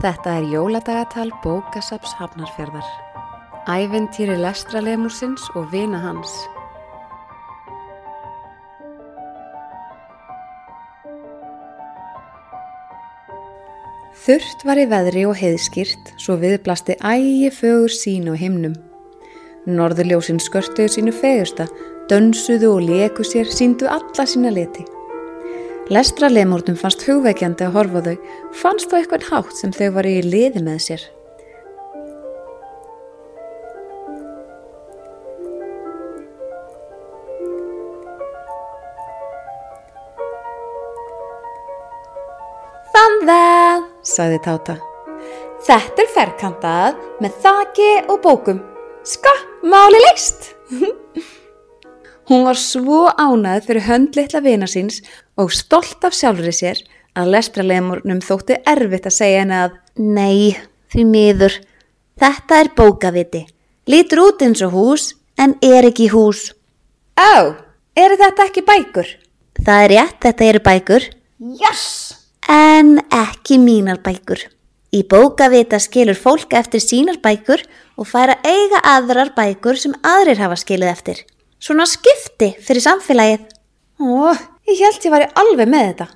Þetta er jóladagatal bókasaps Hafnarfjörðar. Æventýri lestralemusins og vina hans. Þurrt var í veðri og heiðskýrt, svo viðblasti ægi fögur sín á himnum. Norðurljósin skörtuðu sínu fegusta, dönsuðu og leku sér, síndu alla sína leti. Lestralemúrnum fannst hugveikjandi að horfa þau, fannst þó eitthvað hátt sem þau var í liði með sér. Þann það, sagði Táta. Þetta er ferkantað með þaki og bókum. Ska, máli leist! Hún var svo ánað fyrir hönd litla vina síns og stolt af sjálfri sér að lestralemurnum þótti erfitt að segja henni að Nei, því miður, þetta er bókaviti. Lítur út eins og hús en er ekki hús. Á, eru þetta ekki bækur? Það er rétt, þetta eru bækur. Yes! En ekki mínar bækur. Í bókavita skilur fólk eftir sínar bækur og færa eiga aðrar bækur sem aðrir hafa skilið eftir. Svona skipti fyrir samfélagið. Ó, ég held ég væri alveg með þetta.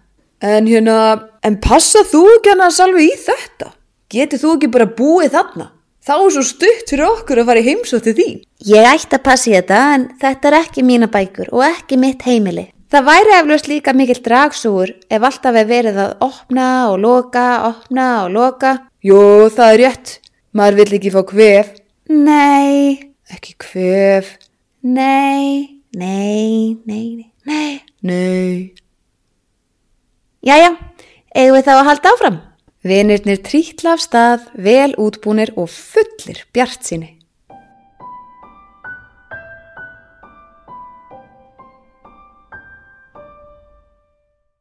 En hérna, en passa þú ekki hann að salvi í þetta? Getið þú ekki bara búið þarna? Þá er svo stutt fyrir okkur að fara í heimsótti þín. Ég ætti að passa í þetta en þetta er ekki mína bækur og ekki mitt heimili. Það væri eflaust líka mikill dragsúur ef alltaf er verið að opna og loka, opna og loka. Jó, það er rétt. Maður vill ekki fá kvef. Nei, Ekki kvef. Nei, nei, nei, nei. Nei. Jæja, eigum við þá að halda áfram? Vinirnir trítla af stað, vel útbúnir og fullir bjart síni.